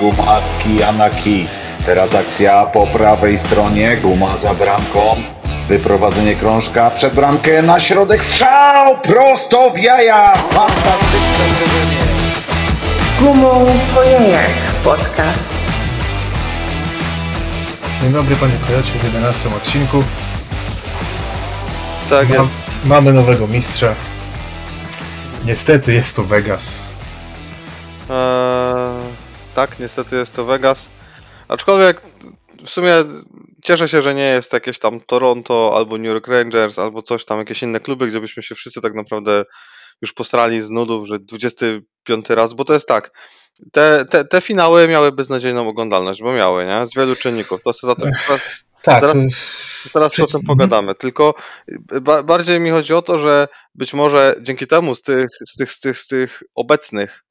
Guma Kijanaki. Teraz akcja po prawej stronie. Guma za bramką. Wyprowadzenie krążka przed bramkę na środek. Strzał prosto w jaja. Fantastyczne uderzenie. Gumą po jajach podcast. Dzień dobry panie Kojocie w 11 odcinku. Tak jest. Mam, mamy nowego mistrza. Niestety jest to Vegas. Eee, tak, niestety jest to Vegas. Aczkolwiek w sumie cieszę się, że nie jest jakieś tam Toronto albo New York Rangers albo coś tam, jakieś inne kluby, gdzie byśmy się wszyscy tak naprawdę już posrali z nudów, że 25 raz, bo to jest tak. Te, te, te finały miały beznadziejną oglądalność, bo miały, nie? Z wielu czynników. To za to teraz, Tak, Teraz- teraz o Przeci- tym pogadamy. Tylko ba bardziej mi chodzi o to, że być może dzięki temu z tych, z tych, z tych, z tych obecnych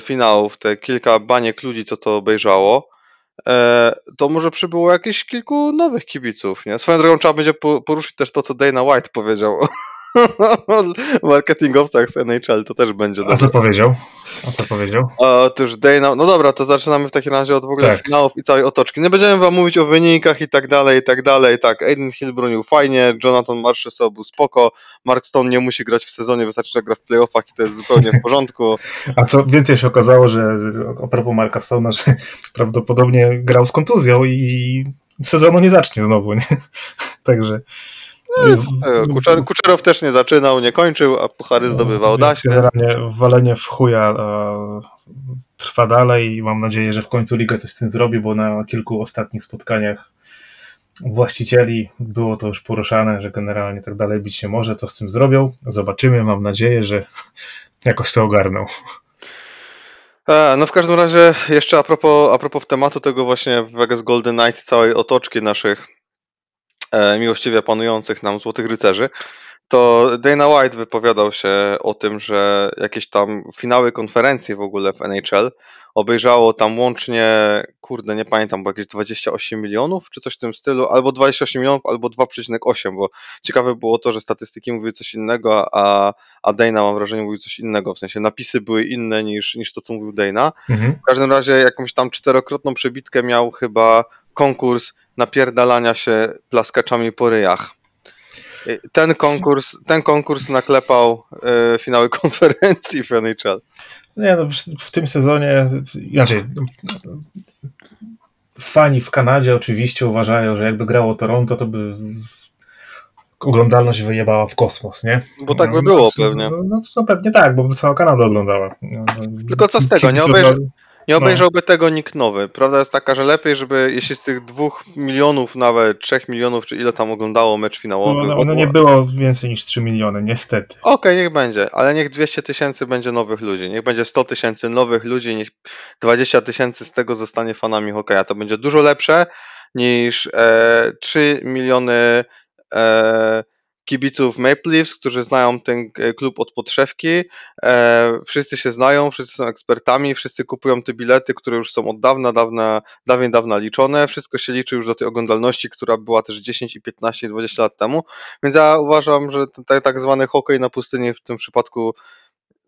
finałów, te kilka baniek ludzi, co to obejrzało, e, to może przybyło jakieś kilku nowych kibiców, nie? Swoją drogą trzeba będzie po, poruszyć też to, co Dana White powiedział marketingowcach z NHL, to też będzie a dobre. co powiedział? A co powiedział? Otóż Dana, no dobra, to zaczynamy w takim razie od w ogóle Tak. finałów i całej otoczki. Nie będziemy wam mówić o wynikach i tak dalej, i tak dalej. Tak, Aiden Hill bronił fajnie, Jonathan Marchessault był spoko, Mark Stone nie musi grać w sezonie, wystarczy, że gra w playoffach i to jest zupełnie w porządku. A co więcej się okazało, że a propos Marka Stona, że prawdopodobnie grał z kontuzją i sezonu nie zacznie znowu, nie? Także... E, Kuczer, Kuczerow też nie zaczynał, nie kończył, a puchary zdobywał. Da się. Generalnie walenie w chuja e, trwa dalej i mam nadzieję, że w końcu Liga coś z tym zrobi, bo na kilku ostatnich spotkaniach właścicieli było to już poruszane, że generalnie tak dalej być nie może. Co z tym zrobią? Zobaczymy. Mam nadzieję, że jakoś to ogarną. E, no w każdym razie jeszcze a propos, a propos tematu tego właśnie Vegas Golden Knights, całej otoczki naszych miłościwie panujących nam Złotych Rycerzy, to Dana White wypowiadał się o tym, że jakieś tam finały konferencji w ogóle w NHL obejrzało tam łącznie, kurde, nie pamiętam, bo jakieś 28 milionów, czy coś w tym stylu, albo 28 milionów, albo 2,8, bo ciekawe było to, że statystyki mówiły coś innego, a, a Dana mam wrażenie mówił coś innego, w sensie napisy były inne niż, niż to, co mówił Dana. Mhm. W każdym razie jakąś tam czterokrotną przebitkę miał chyba konkurs napierdalania się plaskaczami po ryjach. Ten konkurs, ten konkurs naklepał e, finały konferencji w NHL. Nie, no, w- tym sezonie, inaczej, fani w Kanadzie oczywiście uważają, że jakby grało Toronto, to by oglądalność wyjebała w kosmos, nie? Bo tak by No, było no, pewnie. No, no to pewnie tak, bo by cała Kanada oglądała. No, Tylko co z tego, nie obejrzy- Nie No. obejrzałby tego nikt nowy. Prawda jest taka, że lepiej, żeby jeśli z tych dwóch milionów, nawet trzech milionów, czy ile tam oglądało mecz No, finałowy. no, no nie było więcej niż 3 miliony, niestety. Okej, niech będzie, ale niech 200 tysięcy będzie nowych ludzi. Niech będzie 100 tysięcy nowych ludzi, niech 20 tysięcy z tego zostanie fanami hokeja. To będzie dużo lepsze niż e, 3 miliony e, kibiców Maple Leafs, którzy znają ten e, klub od podszewki. E, wszyscy się znają, wszyscy są ekspertami, wszyscy kupują te bilety, które już są od dawna, dawna, dawien dawna liczone. Wszystko się liczy już do tej oglądalności, która była też 10 i 15 i 20 lat temu. Więc ja uważam, że ten tak, tak zwany hokej na pustyni w tym przypadku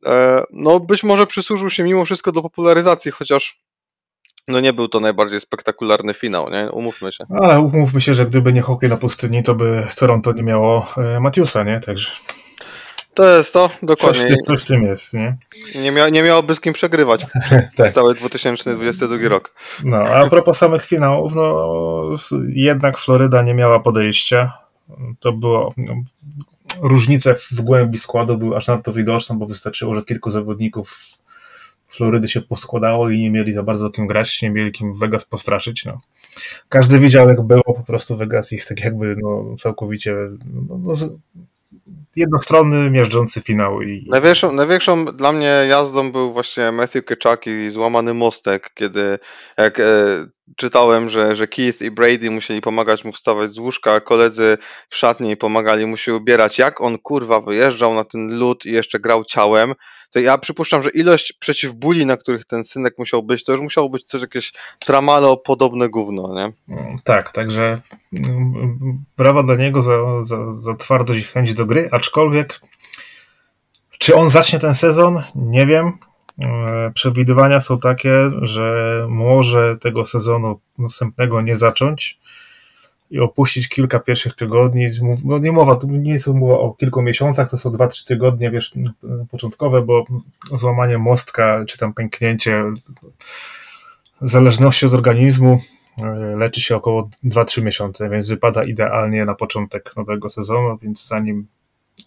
e, no być może przysłużył się mimo wszystko do popularyzacji, chociaż no nie był to najbardziej spektakularny finał, nie? Umówmy się. Ale umówmy się, że gdyby nie hokej na pustyni, to by Toronto nie miało e, Matiusa, nie? Także To jest to, coś, dokładnie. coś w tym jest, nie? Nie, mia nie miałoby z kim przegrywać Tak. cały 2022 rok. No, a propos samych finałów, no jednak Floryda nie miała podejścia. To było. No, różnice w głębi składu były aż nadto widoczne, bo wystarczyło, że kilku zawodników Florydy się poskładało i nie mieli za bardzo kim grać, nie mieli kim Vegas postraszyć. No. Każdy widział, jak było po prostu Vegas ich tak jakby no, całkowicie no, no, z- jednostronny, miażdżący finał. I, Największą, największą dla mnie jazdą był właśnie Matthew Keczak i złamany mostek, kiedy jak e, czytałem, że, że Keith i Brady musieli pomagać mu wstawać z łóżka, a koledzy w szatni pomagali mu się ubierać, jak on kurwa wyjeżdżał na ten lód i jeszcze grał ciałem, to ja przypuszczam, że ilość przeciwbóli, na których ten synek musiał być, to już musiało być coś jakieś tramalo podobne gówno, nie? Mm, Tak, także mm, brawa dla niego za, za, za twardość i chęć do gry, aczkolwiek czy on zacznie ten sezon? Nie wiem. E, Przewidywania są takie, że może tego sezonu następnego nie zacząć i opuścić kilka pierwszych tygodni. No nie mowa, tu nie jest mowa o kilku miesiącach, to są 2-3 tygodnie, wiesz, początkowe, bo złamanie mostka czy tam pęknięcie w zależności od organizmu e, leczy się około 2-3 miesiące, więc wypada idealnie na początek nowego sezonu, więc zanim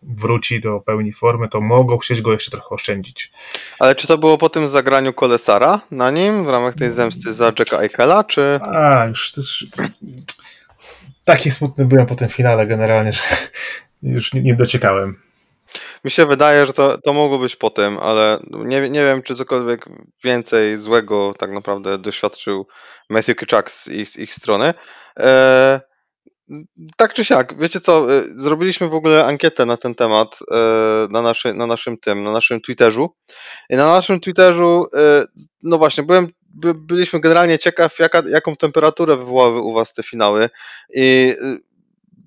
wróci do pełni formy, to mogą chcieć go jeszcze trochę oszczędzić. Ale czy to było po tym zagraniu Kolesara na nim w ramach tej zemsty za Jacka Eichela, czy... A, już też taki smutny byłem po tym finale generalnie, że już nie, nie dociekałem. Mi się wydaje, że to, to mogło być po tym, ale nie, nie wiem, czy cokolwiek więcej złego tak naprawdę doświadczył Matthew Kitchak z ich, z ich strony. E, tak czy siak, wiecie co, e, zrobiliśmy w ogóle ankietę na ten temat e, na, naszy, na naszym tym, na naszym Twitterzu. I na naszym Twitterzu, e, no właśnie, byłem, by, byliśmy generalnie ciekaw, jaka, jaką temperaturę wywołały u was te finały. I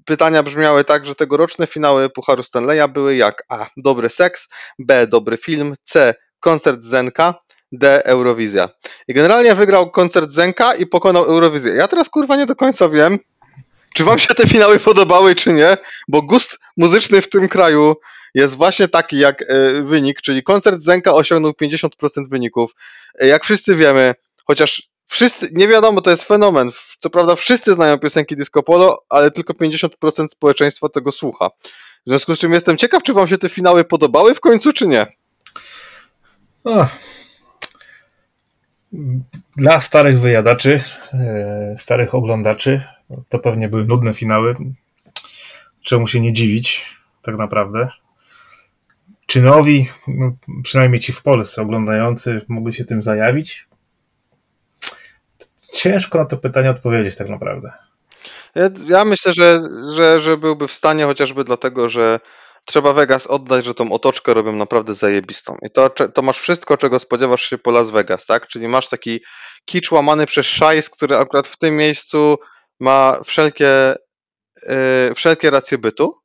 pytania brzmiały tak, że tegoroczne finały Pucharu Stanleya były jak A. Dobry seks, B. Dobry film, C. Koncert Zenka, D. Eurowizja. I generalnie wygrał koncert Zenka i pokonał Eurowizję. Ja teraz kurwa nie do końca wiem, czy wam się te finały podobały, czy nie, bo gust muzyczny w tym kraju jest właśnie taki jak e, wynik, czyli koncert Zenka osiągnął 50% wyników. E, Jak wszyscy wiemy, chociaż wszyscy, nie wiadomo, to jest fenomen. Co prawda wszyscy znają piosenki Disco Polo, ale tylko 50% społeczeństwa tego słucha. W związku z czym jestem ciekaw, czy wam się te finały podobały w końcu, czy nie. O. Dla starych wyjadaczy, e, starych oglądaczy, to pewnie były nudne finały. Czemu się nie dziwić, tak naprawdę. Czy nowi, no, przynajmniej ci w Polsce oglądający, mogli się tym zajawić? Ciężko na to pytanie odpowiedzieć, tak naprawdę. Ja, ja myślę, że, że, że byłby w stanie chociażby dlatego, że trzeba Vegas oddać, że tą otoczkę robią naprawdę zajebistą. I to, to masz wszystko, czego spodziewasz się po Las Vegas, tak? Czyli masz taki kicz łamany przez szajs, który akurat w tym miejscu ma wszelkie, yy, wszelkie racje bytu.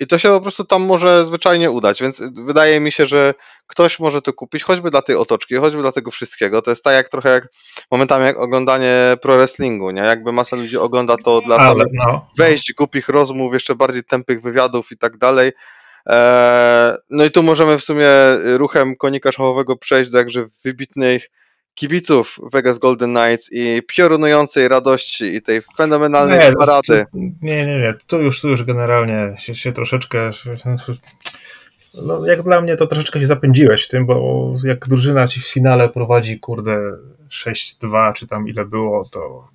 I to się po prostu tam może zwyczajnie udać, więc wydaje mi się, że ktoś może to kupić, choćby dla tej otoczki, choćby dla tego wszystkiego. To jest tak jak trochę jak momentami jak oglądanie pro wrestlingu, nie? Jakby masa ludzi ogląda to dla Ale samych no, wejść, głupich rozmów, jeszcze bardziej tępych wywiadów i tak dalej. Eee, No i tu możemy w sumie ruchem konika szachowego przejść do jakże wybitnych kibiców Vegas Golden Knights i piorunującej radości i tej fenomenalnej Nie, parady. Nie, nie, nie. Tu już, tu już generalnie się, się troszeczkę. No, jak dla mnie to troszeczkę się zapędziłeś w tym, bo jak drużyna ci w finale prowadzi, kurde, 6-2, czy tam ile było, to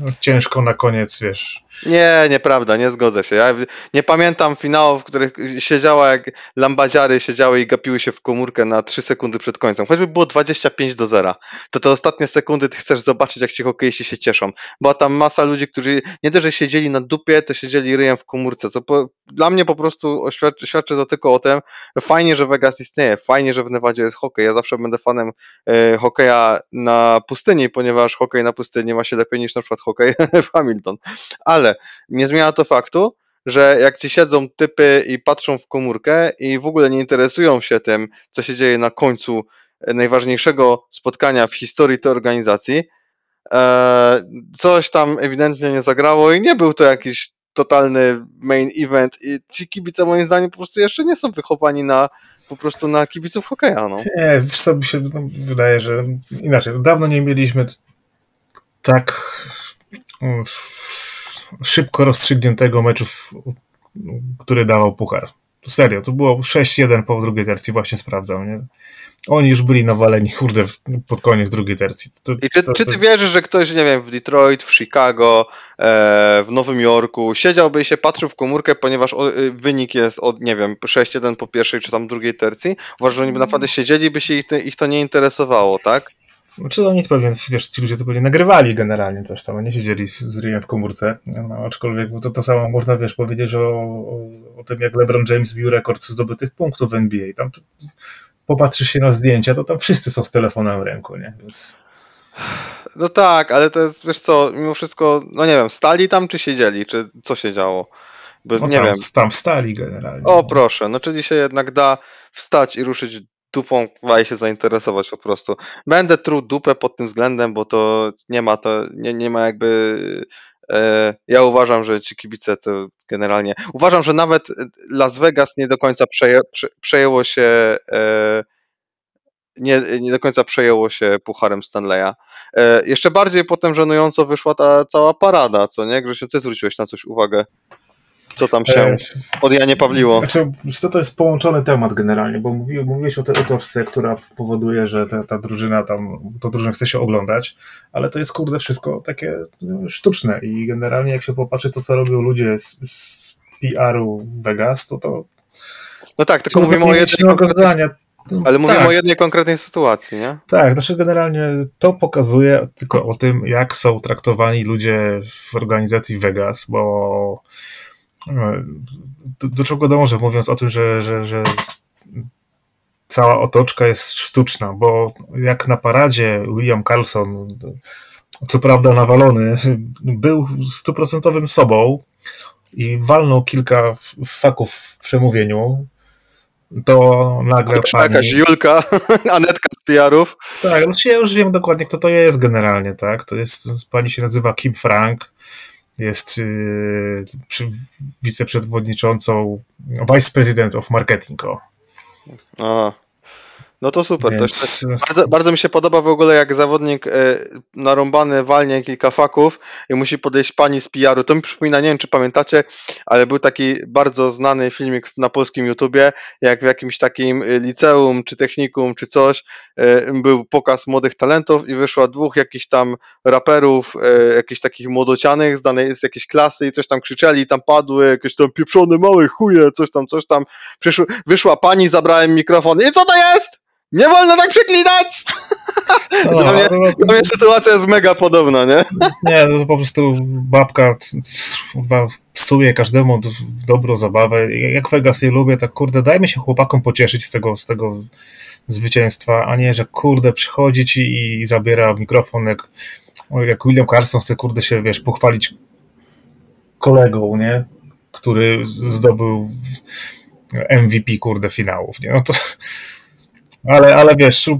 no, ciężko na koniec, wiesz. Nie, nieprawda, nie zgodzę się. Ja nie pamiętam finałów, w których siedziała jak lambadziary siedziały i gapiły się w komórkę na 3 sekundy przed końcem. Choćby było 25 do 0. To te ostatnie sekundy ty chcesz zobaczyć, jak ci hokeiści się cieszą. Była tam masa ludzi, którzy nie dość, że siedzieli na dupie, to siedzieli ryjem w komórce, co po, dla mnie po prostu oświadczy, świadczy to tylko o tym, że fajnie, że Vegas istnieje, fajnie, że w Nevadzie jest hokej. Ja zawsze będę fanem e, hokeja na pustyni, ponieważ hokej na pustyni ma się lepiej niż na przykład hokej w Hamilton. Ale nie zmienia to faktu, że jak ci siedzą typy i patrzą w komórkę i w ogóle nie interesują się tym, co się dzieje na końcu najważniejszego spotkania w historii tej organizacji, e, coś tam ewidentnie nie zagrało i nie był to jakiś totalny main event i ci kibice moim zdaniem po prostu jeszcze nie są wychowani na po prostu na kibiców hokeja, no. Nie, wiesz co mi się no, wydaje, że inaczej. Dawno nie mieliśmy tak mm, szybko rozstrzygniętego meczu, który dawał puchar. Serio, to było 6-1 po drugiej tercji, właśnie sprawdzał, nie? Oni już byli nawaleni, kurde, pod koniec drugiej tercji. To, I czy, to, czy to- ty wierzysz, że ktoś, nie wiem, w Detroit, w Chicago, e, w Nowym Jorku siedziałby i się patrzył w komórkę, ponieważ o, y, wynik jest od, nie wiem, 6-1 po pierwszej czy tam drugiej tercji? Uważasz, że oni by naprawdę siedzieli, by się ich, ich to nie interesowało, tak? Czy oni to pewnie, wiesz, ci ludzie to pewnie nagrywali generalnie coś tam, a nie siedzieli z, z ryjem w komórce. No, aczkolwiek to, to samo można, wiesz, powiedzieć o, o, o tym, jak LeBron James bił rekord zdobytych punktów w NBA. Tam to, popatrzysz się na zdjęcia, to tam wszyscy są z telefonem w ręku, nie? Więc No tak, ale to jest, wiesz co, mimo wszystko, no nie wiem, stali tam czy siedzieli, czy co się działo? Bo no, nie tam, wiem. tam stali generalnie. O proszę, no czyli się jednak da wstać i ruszyć dupą wali się zainteresować po prostu. Będę truł dupę pod tym względem, bo to nie ma to, nie, nie ma jakby e, ja uważam, że ci kibice to generalnie. Uważam, że nawet Las Vegas nie do końca przeję, prze, przejęło się e, nie, nie do końca przejęło się pucharem Stanleya. E, jeszcze bardziej potem żenująco wyszła ta cała parada, co nie? Grzesiu, ty zwróciłeś na coś uwagę. Co tam się E, od Janie Pawliło? Znaczy, co, to jest połączony temat generalnie, bo mówi, mówiłeś o tej otoczce, która powoduje, że ta, ta drużyna tam, to drużyna chce się oglądać, ale to jest kurde wszystko takie no, sztuczne i generalnie jak się popatrzy to, co robią ludzie z, z PR-u Vegas, to to... No tak, tylko to mówimy o jednej konkretnej, ale mówimy tak, o jednej konkretnej sytuacji, nie? Tak, znaczy generalnie to pokazuje tylko o tym, jak są traktowani ludzie w organizacji Vegas, bo do, do czego dążę, mówiąc o tym, że, że, że cała otoczka jest sztuczna, bo jak na paradzie William Carlson, co prawda nawalony, był stuprocentowym sobą i walnął kilka faków w przemówieniu, to nagle jakaś pani... Julka, Anetka z PR-ów. Tak, znaczy ja już wiem dokładnie, kto to jest generalnie, tak? To jest, pani się nazywa Kim Frank, jest przy, wiceprzewodniczącą, Vice President of Marketing. O. A, no to super. To Więc, jeszcze, bardzo, bardzo mi się podoba w ogóle, jak zawodnik e, narąbany walnie kilka faków i musi podejść pani z PR-u. To mi przypomina, nie wiem czy pamiętacie, ale był taki bardzo znany filmik na polskim YouTubie, jak w jakimś takim e, liceum, czy technikum, czy coś, e, był pokaz młodych talentów i wyszło dwóch jakichś tam raperów, jakichś takich młodocianych z danej z jakiejś klasy i coś tam krzyczeli, tam padły jakieś tam pieprzone małe chuje, coś tam, coś tam. Przyszło, wyszła pani, zabrałem mikrofon i co to jest? Nie wolno tak przeklinać! no, Dla mnie, no, mnie sytuacja jest mega podobna, nie? nie, no to po prostu babka psuje każdemu d- w dobrą zabawę. Jak Vegas nie lubię, tak kurde, dajmy się chłopakom pocieszyć z tego, z tego zwycięstwa, a nie, że kurde przychodzi ci i zabiera mikrofon jak, jak William Carson chce kurde się, wiesz, pochwalić kolegą, nie? Który zdobył MVP kurde finałów, nie? No to ale, ale wiesz,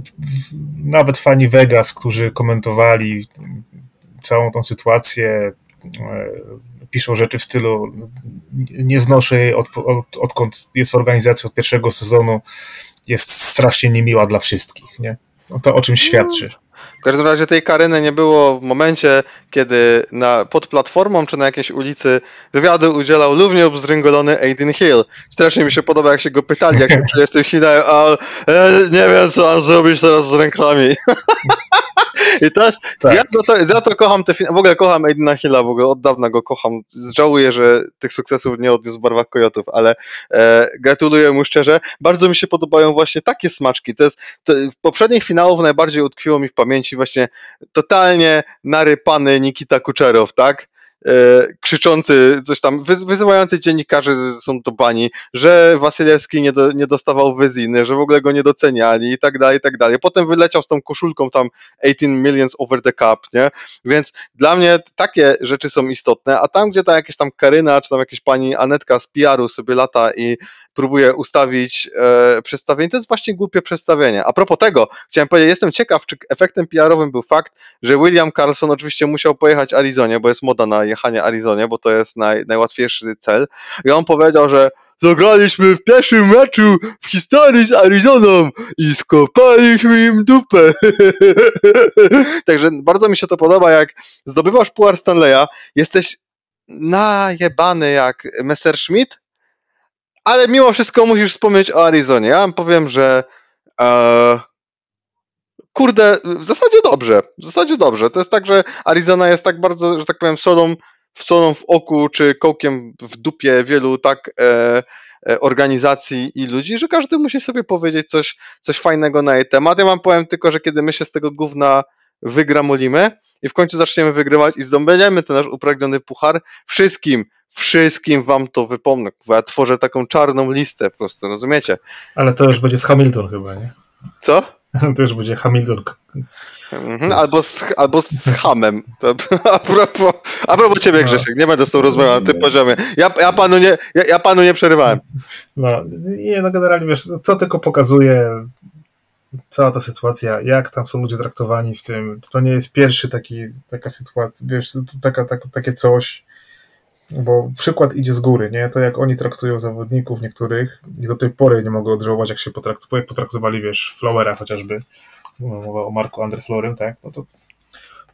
nawet fani Vegas, którzy komentowali całą tą sytuację, e, piszą rzeczy w stylu nie znoszę jej od, od, odkąd jest w organizacji od pierwszego sezonu, jest strasznie niemiła dla wszystkich, nie? No to o czym świadczy. W każdym razie tej Karyny nie było w momencie, kiedy na, pod platformą czy na jakiejś ulicy wywiadu udzielał równie obzryngolony Aiden Hill. Strasznie mi się podoba, jak się go pytali, jak się czuje z tym Hillem, a e, nie wiem, co mam zrobić teraz z rękami. I teraz Tak. ja za to, za to kocham te w ogóle kocham Aidena Hilla, w ogóle od dawna go kocham. Żałuję, że tych sukcesów nie odniósł w barwach Kojotów, ale e, gratuluję mu szczerze. Bardzo mi się podobają właśnie takie smaczki. To jest, to, w poprzednich finałów najbardziej utkwiło mi w pamięci właśnie totalnie narypany Nikita Kuczerow, tak? E, krzyczący coś tam, wy, wyzywający dziennikarzy są to bani, że Wasylewski nie, do, nie dostawał wyziny, że w ogóle go nie doceniali i tak dalej, i tak dalej. Potem wyleciał z tą koszulką tam 18 millions over the cup, nie? Więc dla mnie takie rzeczy są istotne, a tam, gdzie ta jakaś tam Karyna, czy tam jakaś pani Anetka z PR-u sobie lata i próbuje ustawić e, przedstawienie, to jest właśnie głupie przedstawienie. A propos tego, chciałem powiedzieć, jestem ciekaw, czy efektem PR-owym był fakt, że William Carlson oczywiście musiał pojechać Arizonie, bo jest moda na jechanie Arizonie, bo to jest naj, najłatwiejszy cel. I on powiedział, że zagraliśmy w pierwszym meczu w historii z Arizoną i skopaliśmy im dupę. Także bardzo mi się to podoba, jak zdobywasz puar Stanleya, jesteś najebany jak Messerschmitt, ale mimo wszystko musisz wspomnieć o Arizonie. Ja wam powiem, że e, kurde, w zasadzie dobrze. W zasadzie dobrze. To jest tak, że Arizona jest tak bardzo, że tak powiem, solą, solą w oku, czy kołkiem w dupie wielu tak e, e, organizacji i ludzi, że każdy musi sobie powiedzieć coś, coś fajnego na jej temat. Ja wam powiem tylko, że kiedy my się z tego gówna wygramolimy i w końcu zaczniemy wygrywać i zdobędziemy ten nasz upragniony puchar, wszystkim, wszystkim wam to wypomnę. Bo ja tworzę taką czarną listę po prostu, rozumiecie? Ale to już będzie z Hamilton chyba, nie? Co? To już będzie Hamilton. Mhm, albo, z, albo z hamem. To, a, propos, a propos ciebie, No. Grzesiek, nie będę z tą rozmawiał na tym poziomie. Ja, ja, panu nie, ja, ja panu nie przerywałem. No, nie, no generalnie wiesz, co tylko pokazuje cała ta sytuacja, jak tam są ludzie traktowani w tym, to nie jest pierwszy taki, taka sytuacja, wiesz, taka, taka, takie coś, bo przykład idzie z góry, nie? To jak oni traktują zawodników niektórych i do tej pory nie mogą odżałować, jak się potraktu, jak potraktowali, wiesz, Flowera chociażby, mowa o Marku Andreflorym, tak? No to,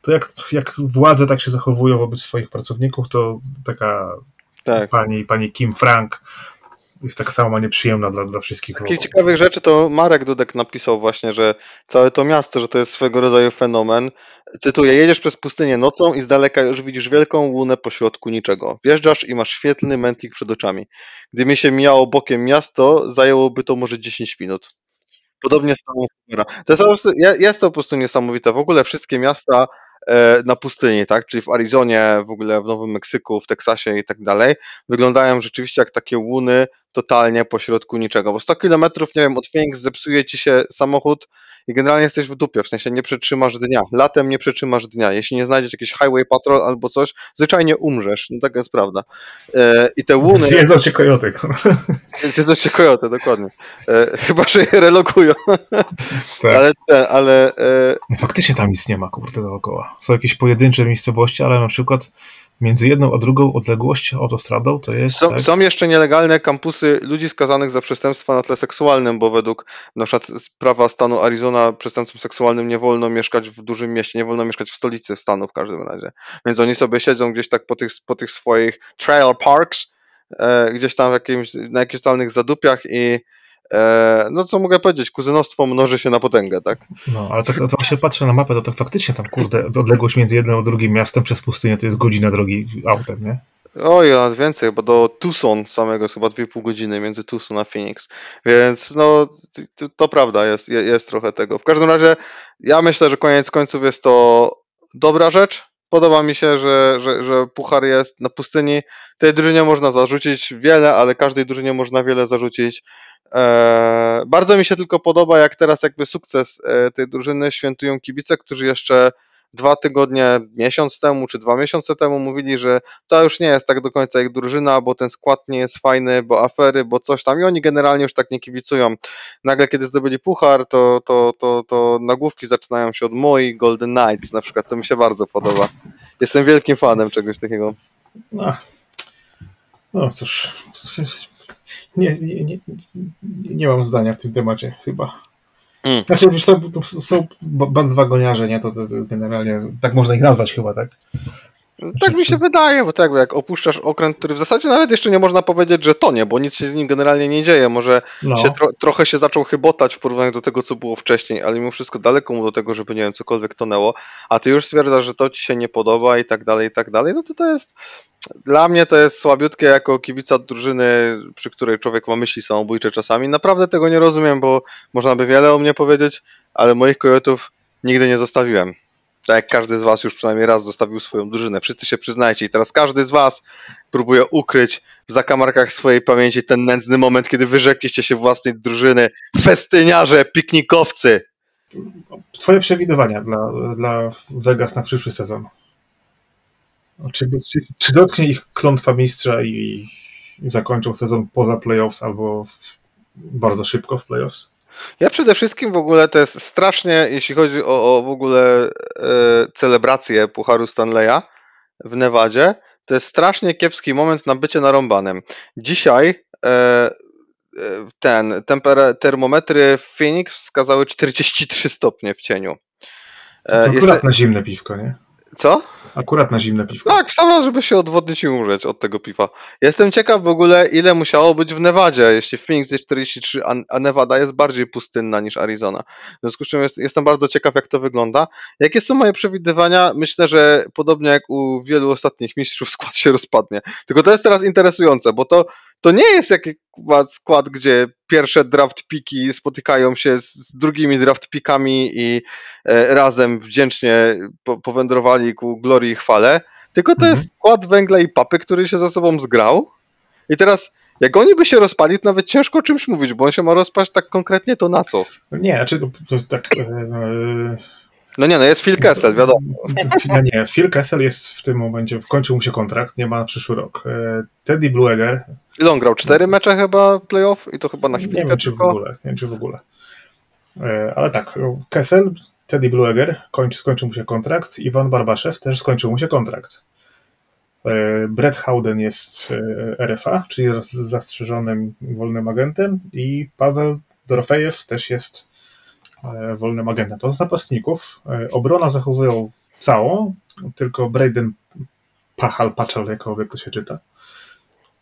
to jak, jak władze tak się zachowują wobec swoich pracowników, to taka Tak. pani, pani Kim Frank jest tak samo nieprzyjemna dla, dla wszystkich. Takich ciekawych rzeczy to Marek Dudek napisał właśnie, że całe to miasto, że to jest swego rodzaju fenomen. Cytuję, jedziesz przez pustynię nocą i z daleka już widzisz wielką łunę pośrodku niczego. Wjeżdżasz i masz świetlny mętlik przed oczami. Gdyby się mijało bokiem miasto, zajęłoby to może 10 minut. Podobnie z tą. To jest, jest to po prostu niesamowite. W ogóle wszystkie miasta na pustyni, tak? Czyli w Arizonie, w ogóle w Nowym Meksyku, w Teksasie i tak dalej, wyglądają rzeczywiście jak takie łuny totalnie pośrodku niczego. Bo 100 kilometrów, nie wiem, od Phoenix zepsuje ci się samochód i generalnie jesteś w dupie, w sensie nie przetrzymasz dnia. Latem nie przetrzymasz dnia. Jeśli nie znajdziesz jakiś highway patrol albo coś, zwyczajnie umrzesz. No taka jest prawda. E, I te łuny... Zjedzą cię kojoty. Zjedzą się kojoty, dokładnie. E, chyba, że je relokują. Tak. Ale, te, ale e, No Faktycznie tam nic nie ma, kurde, dookoła. Są jakieś pojedyncze miejscowości, ale na przykład między jedną a drugą odległość autostradą to jest. są, tak, są jeszcze nielegalne kampusy ludzi skazanych za przestępstwa na tle seksualnym, bo według na przykład prawa stanu Arizona przestępcom seksualnym nie wolno mieszkać w dużym mieście, nie wolno mieszkać w stolicy stanu w każdym razie. Więc oni sobie siedzą gdzieś tak po tych, po tych swoich trailer parks, e, gdzieś tam w jakimś, na jakichś totalnych zadupiach i no co mogę powiedzieć, kuzynostwo mnoży się na potęgę, tak? No, ale to, to, to właśnie patrzę na mapę, to tak faktycznie tam, kurde, odległość między jednym a drugim miastem przez pustynię to jest godzina drogi autem, nie? Oj, nawet więcej, bo do Tucson samego jest chyba 2,5 godziny między Tucson a Phoenix. Więc no, to, to prawda, jest, je- jest trochę tego. W każdym razie, ja myślę, że koniec końców jest to dobra rzecz. Podoba mi się, że, że, że puchar jest na pustyni. Tej drużynie można zarzucić wiele, ale każdej drużynie można wiele zarzucić. Eee, bardzo mi się tylko podoba, jak teraz jakby sukces e, tej drużyny świętują kibice, którzy jeszcze dwa tygodnie, miesiąc temu czy dwa miesiące temu mówili, że to już nie jest tak do końca ich drużyna, bo ten skład nie jest fajny, bo afery, bo coś tam i oni generalnie już tak nie kibicują. Nagle kiedy zdobyli puchar, to, to, to, to nagłówki zaczynają się od moi Golden Knights na przykład, to mi się bardzo podoba. Jestem wielkim fanem czegoś takiego. No, no cóż, nie, nie, nie, nie mam zdania w tym temacie chyba. Mm. Znaczy, wiesz, są, to są bandwagoniarze, nie? To, to, to generalnie tak można ich nazwać chyba, tak? Tak mi się wydaje, bo tak jak opuszczasz okręt, który w zasadzie nawet jeszcze nie można powiedzieć, że tonie, bo nic się z nim generalnie nie dzieje. Może No. się tro, trochę się zaczął chybotać w porównaniu do tego, co było wcześniej, ale mimo wszystko daleko mu do tego, żeby nie wiem, cokolwiek tonęło, a ty już stwierdzasz, że to ci się nie podoba i tak dalej, i tak dalej, no to to jest dla mnie to jest słabiutkie jako kibica drużyny, przy której człowiek ma myśli samobójcze czasami. Naprawdę tego nie rozumiem, bo można by wiele o mnie powiedzieć, ale moich kojotów nigdy nie zostawiłem. Tak jak każdy z was już przynajmniej raz zostawił swoją drużynę. Wszyscy się przyznajcie i teraz każdy z was próbuje ukryć w zakamarkach swojej pamięci ten nędzny moment, kiedy wyrzekliście się własnej drużyny. Festyniarze, piknikowcy. Twoje przewidywania dla, dla Vegas na przyszły sezon. Czy, czy, czy dotknie ich klątwa mistrza i, i zakończą sezon poza playoffs albo w, bardzo szybko w playoffs? Ja przede wszystkim w ogóle to jest strasznie, jeśli chodzi o, o w ogóle e, celebrację Pucharu Stanleya w Nevadzie, to jest strasznie kiepski moment na bycie narąbanym. Dzisiaj e, e, ten tempera- termometry w Phoenix wskazały 43 stopnie w cieniu. To E, akurat jest, na zimne piwko, nie? Co? Akurat na zimne piwko. Tak, w sam raz, żeby się odwodnić i umrzeć od tego piwa. Jestem ciekaw w ogóle, ile musiało być w Nevadzie, jeśli Phoenix jest 43, a, a Nevada jest bardziej pustynna niż Arizona. W związku z czym jest, jestem bardzo ciekaw, jak to wygląda. Jakie są moje przewidywania? Myślę, że podobnie jak u wielu ostatnich mistrzów, skład się rozpadnie. Tylko to jest teraz interesujące, bo to, to nie jest jakiś skład, gdzie pierwsze draft piki spotykają się z, drugimi draft pikami i e, razem wdzięcznie po, powędrowali ku glorii i chwale, tylko to Mhm. jest skład węgla i papy, który się ze sobą zgrał. I teraz, jak oni by się rozpali, to nawet ciężko o czymś mówić, bo on się ma rozpaść tak konkretnie, to na co? Nie, znaczy to, to tak. E, No nie, no jest Phil Kessel, wiadomo. e, nie, Phil Kessel jest w tym momencie, kończył mu się kontrakt, nie ma na przyszły rok. E, Teddy Blueger, Ile on grał? Cztery mecze chyba playoff i to chyba na nie chwilkę wiem czy w ogóle, nie wiem czy w ogóle. E, Ale tak, Kessel, Teddy Blueger kończy, skończył mu się kontrakt, Iwan Barbaszew też skończył mu się kontrakt. E, Brett Howden jest RFA, czyli zastrzeżonym wolnym agentem i Paweł Dorofejew też jest wolnym agentem. To z napastników. E, Obrona zachowują całą, tylko Braden Pachal, Paczal, jakokolwiek to się czyta,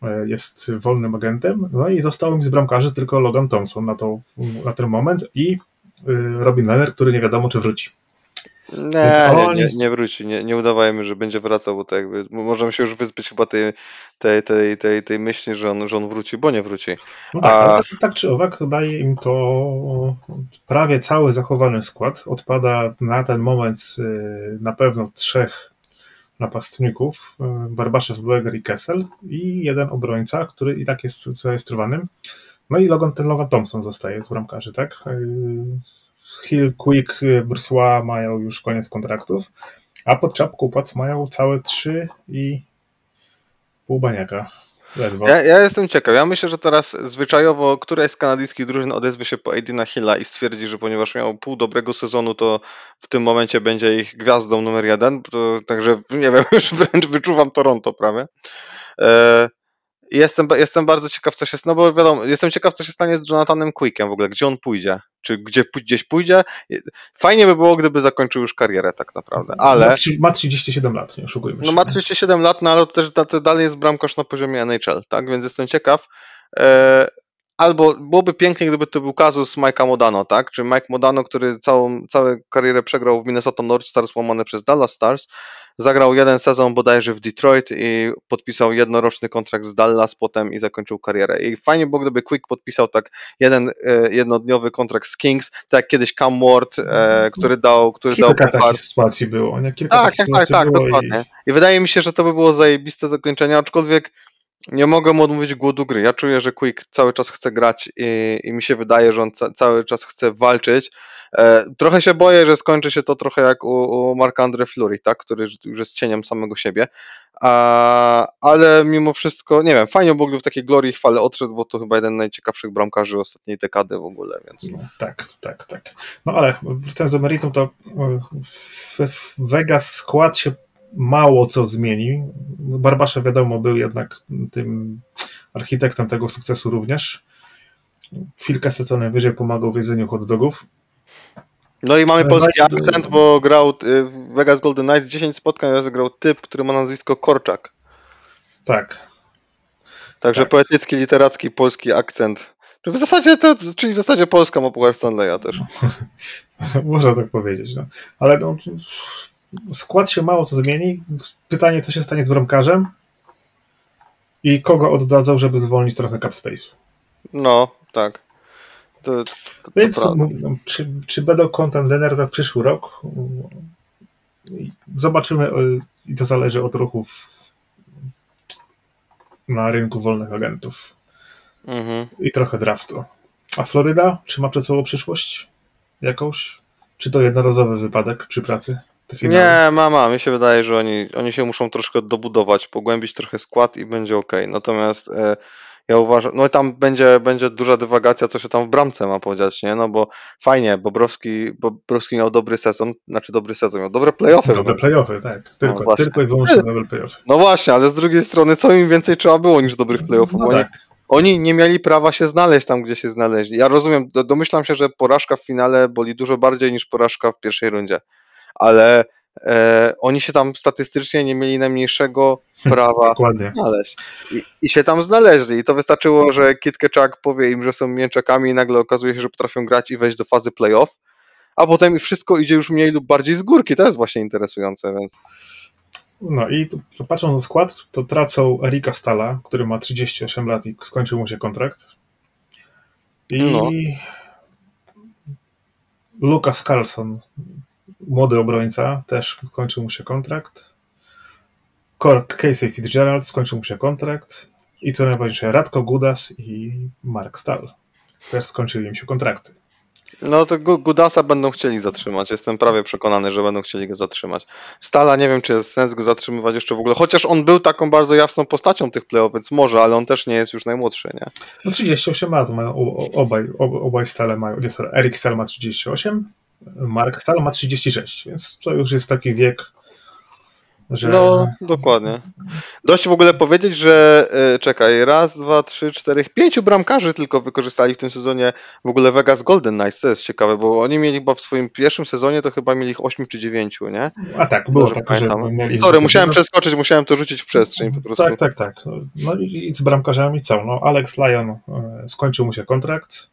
e, jest wolnym agentem. No i zostało mi z bramkarzy tylko Logan Thompson na, to, na ten moment i Robin Lehner, który nie wiadomo, czy wróci. Nie, nie, nie, nie wróci, nie, nie udawajmy, że będzie wracał, bo to jakby mo- możemy się już wyzbyć chyba tej, tej, tej, tej, tej myśli, że on, że on wróci, bo nie wróci. No tak, A- tak, tak czy owak daje im to prawie cały zachowany skład. Odpada na ten moment y, na pewno trzech napastników, y, Barbaszew, Blueger i Kessel i jeden obrońca, który i tak jest zarejestrowanym. No i Logan, ten Logan Thompson zostaje z bramkarzy, tak? Hill, Quick, y, Brsois mają już koniec kontraktów, a pod czapką płac mają całe trzy i pół baniaka. Ledwo. Ja, ja jestem ciekaw. Ja myślę, że teraz zwyczajowo któraś z kanadyjskich drużyn odezwie się po Aidina Hilla i stwierdzi, że ponieważ miał pół dobrego sezonu, to w tym momencie będzie ich gwiazdą numer jeden. To, także nie wiem, już wręcz wyczuwam Toronto prawie. E, jestem, jestem bardzo ciekaw, co się no bo wiadomo, jestem ciekaw, co się stanie z Jonathanem Quickiem w ogóle, gdzie on pójdzie. Czy gdzie, gdzieś pójdzie? Fajnie by było, gdyby zakończył już karierę tak naprawdę, ale... Ma, trzy- ma 37 lat, nie oszukujmy się. No ma 37 lat, no ale to też dalej jest bramkarz na poziomie NHL, tak? Więc jestem ciekaw. Albo byłoby pięknie, gdyby to był kazus Mike'a Modano, tak? Czy Mike Modano, który całą, całą karierę przegrał w Minnesota North Stars, łamane przez Dallas Stars, zagrał jeden sezon bodajże w Detroit i podpisał jednoroczny kontrakt z Dallas potem i zakończył karierę. I fajnie było, gdyby Quick podpisał tak jeden e, jednodniowy kontrakt z Kings, tak jak kiedyś Cam Ward, e, który dał, który dał Kilka puchar. takich sytuacji było, nie? Kilka Tak, tak, tak, tak, dokładnie. I wydaje mi się, że to by było zajebiste zakończenie, aczkolwiek nie mogę mu odmówić głodu gry. Ja czuję, że Quick cały czas chce grać i, i mi się wydaje, że on ca cały czas chce walczyć. E, trochę się boję, że skończy się to trochę jak u, u Marc-Andre Fleury, tak? który już jest cieniem samego siebie. A, ale mimo wszystko, nie wiem, fajnie byłoby w takiej glorii chwale odszedł, bo to chyba jeden z najciekawszych bramkarzy ostatniej dekady w ogóle, więc No, tak, tak, tak. No ale wracając do meritum, to Vegas skład się mało co zmieni. Barbasza wiadomo był jednak tym architektem tego sukcesu również. Phil co najwyżej pomagał w jedzeniu hot dogów. No i mamy polski akcent, bo grał y, w Vegas Golden Knights 10 spotkań, raz grał typ, który ma nazwisko Korczak. Tak, Także Tak. poetycki, literacki polski akcent. W zasadzie to, czyli w zasadzie Polska ma Puchar Stanleya też. można tak powiedzieć. No. Ale no, skład się mało co zmieni. Pytanie, co się stanie z bramkarzem i kogo oddadzą, żeby zwolnić trochę cap space'u. No, tak. To, to, to Więc prawda. czy, czy będą contenderer na przyszły rok? Zobaczymy y, i to zależy od ruchów na rynku wolnych agentów Mhm. i trochę draftu. A Floryda, czy ma przed sobą przyszłość jakąś? Czy to jednorazowy wypadek przy pracy? Nie, mama, mi się wydaje, że oni, oni się muszą troszkę dobudować, pogłębić trochę skład i będzie ok. Natomiast e, ja uważam, no i tam będzie, będzie duża dywagacja, co się tam w bramce ma podziać, nie? No bo fajnie, Bobrowski, Bobrowski miał dobry sezon, znaczy dobry sezon, miał dobre playoffy. Dobre playoffy, tak. Tylko, właśnie. tylko i wyłącznie dobre playoffy. No właśnie, ale z drugiej strony, co im więcej trzeba było niż dobrych playoffów? No Bo oni, tak. oni nie mieli prawa się znaleźć tam, gdzie się znaleźli. Ja rozumiem, do, domyślam się, że porażka w finale boli dużo bardziej niż porażka w pierwszej rundzie, ale e, oni się tam statystycznie nie mieli najmniejszego prawa znaleźć. I, I się tam znaleźli. I to wystarczyło, że Kit Keczak powie im, że są mięczakami i nagle okazuje się, że potrafią grać i wejść do fazy playoff, a potem wszystko idzie już mniej lub bardziej z górki. To jest właśnie interesujące, więc No i tu, patrząc na skład, to tracą Erika Stala, który ma 38 lat i skończył mu się kontrakt. I No. Lucas Carlson, młody obrońca, też skończył mu się kontrakt. Casey Fitzgerald skończył mu się kontrakt. I co najważniejsze, Radko Gudas i Mark Stahl też skończyli im się kontrakty. No to Gu- Gudasa będą chcieli zatrzymać. Jestem prawie przekonany, że będą chcieli go zatrzymać. Stala nie wiem, czy jest sens go zatrzymywać jeszcze w ogóle. Chociaż on był taką bardzo jasną postacią tych playoff, więc może, ale on też nie jest już najmłodszy, nie? No 38 lat mają obaj, ob- obaj Stale mają. Nie, sorry, Erik Stahl ma 38, Mark Stahl ma 36, więc to już jest taki wiek, że No, dokładnie. Dość w ogóle powiedzieć, że e, czekaj, raz, dwa, trzy, cztery, pięciu bramkarzy tylko wykorzystali w tym sezonie w ogóle Vegas Golden Knights, to jest ciekawe, bo oni mieli chyba w swoim pierwszym sezonie to chyba mieli ich 8 czy 9, nie? a tak, było Dobrze tak, że pamiętam. mieli... Sorry, musiałem przeskoczyć, musiałem to rzucić w przestrzeń po prostu. Tak, tak, tak. No i i z bramkarzami co? No Alex Lyon e, skończył mu się kontrakt.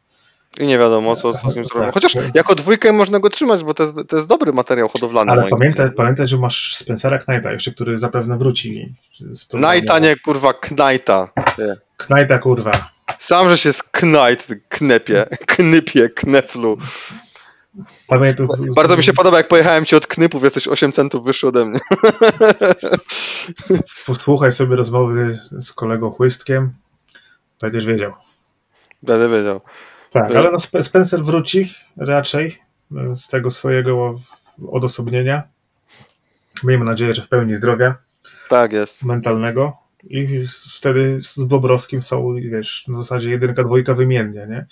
I nie wiadomo, co, co z nim Tak. zrobią. Chociaż jako dwójkę można go trzymać, bo to jest, to jest dobry materiał hodowlany. Ale pamiętaj, pamiętaj, że masz Spencera Knighta jeszcze, który zapewne wróci. Knighta, nie kurwa, Knighta. Knighta, kurwa. Sam, że się z Knight knepie, knypie, kneflu. Pamiętaj, Bardzo mi się podoba, jak pojechałem ci od knypów, jesteś 8 centów wyższy ode mnie. Posłuchaj sobie rozmowy z kolegą Chłystkiem. Będziesz wiedział. Będę wiedział. Tak, ale no Spe- Spencer wróci raczej e, z tego swojego odosobnienia. Miejmy nadzieję, że w pełni zdrowia Tak jest. mentalnego. I wtedy z Bobrowskim są, wiesz, w zasadzie jedynka, dwójka wymiennie, nie?